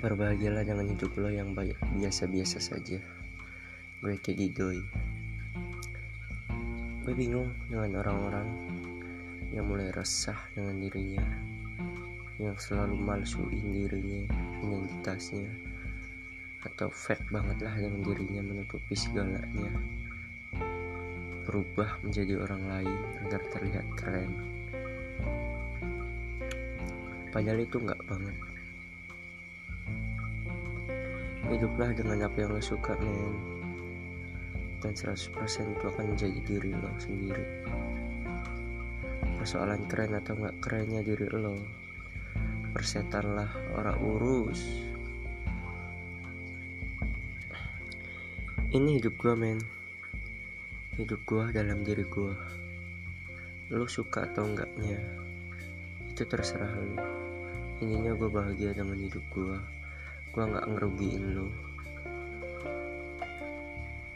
Berbahagialah dengan hidup lo yang biasa-biasa saja. Gue Teddy Doi. Gue bingung dengan orang-orang yang mulai resah dengan dirinya, yang selalu malsuin dirinya, identitasnya, atau fake banget lah dengan dirinya menutupi segalanya. Berubah menjadi orang lain agar terlihat keren. Padahal itu nggak banget hiduplah dengan apa yang lo suka men. Dan 100% itu akan menjadi diri lo sendiri. Persoalan keren atau nggak kerennya diri lo persetanlah orang urus. Ini hidup gua men. Hidup gua dalam diri gua. Lo suka atau enggaknya itu terserah lo. Ininya gue bahagia dengan hidup gue gue nggak ngerugiin lo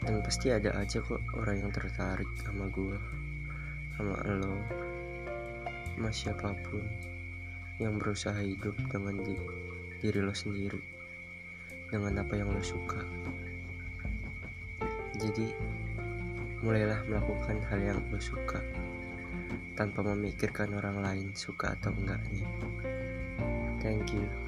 dan pasti ada aja kok orang yang tertarik sama gue sama lo sama siapa pun yang berusaha hidup dengan di, diri lo sendiri dengan apa yang lo suka. Jadi mulailah melakukan hal yang lo suka tanpa memikirkan orang lain suka atau enggaknya. Thank you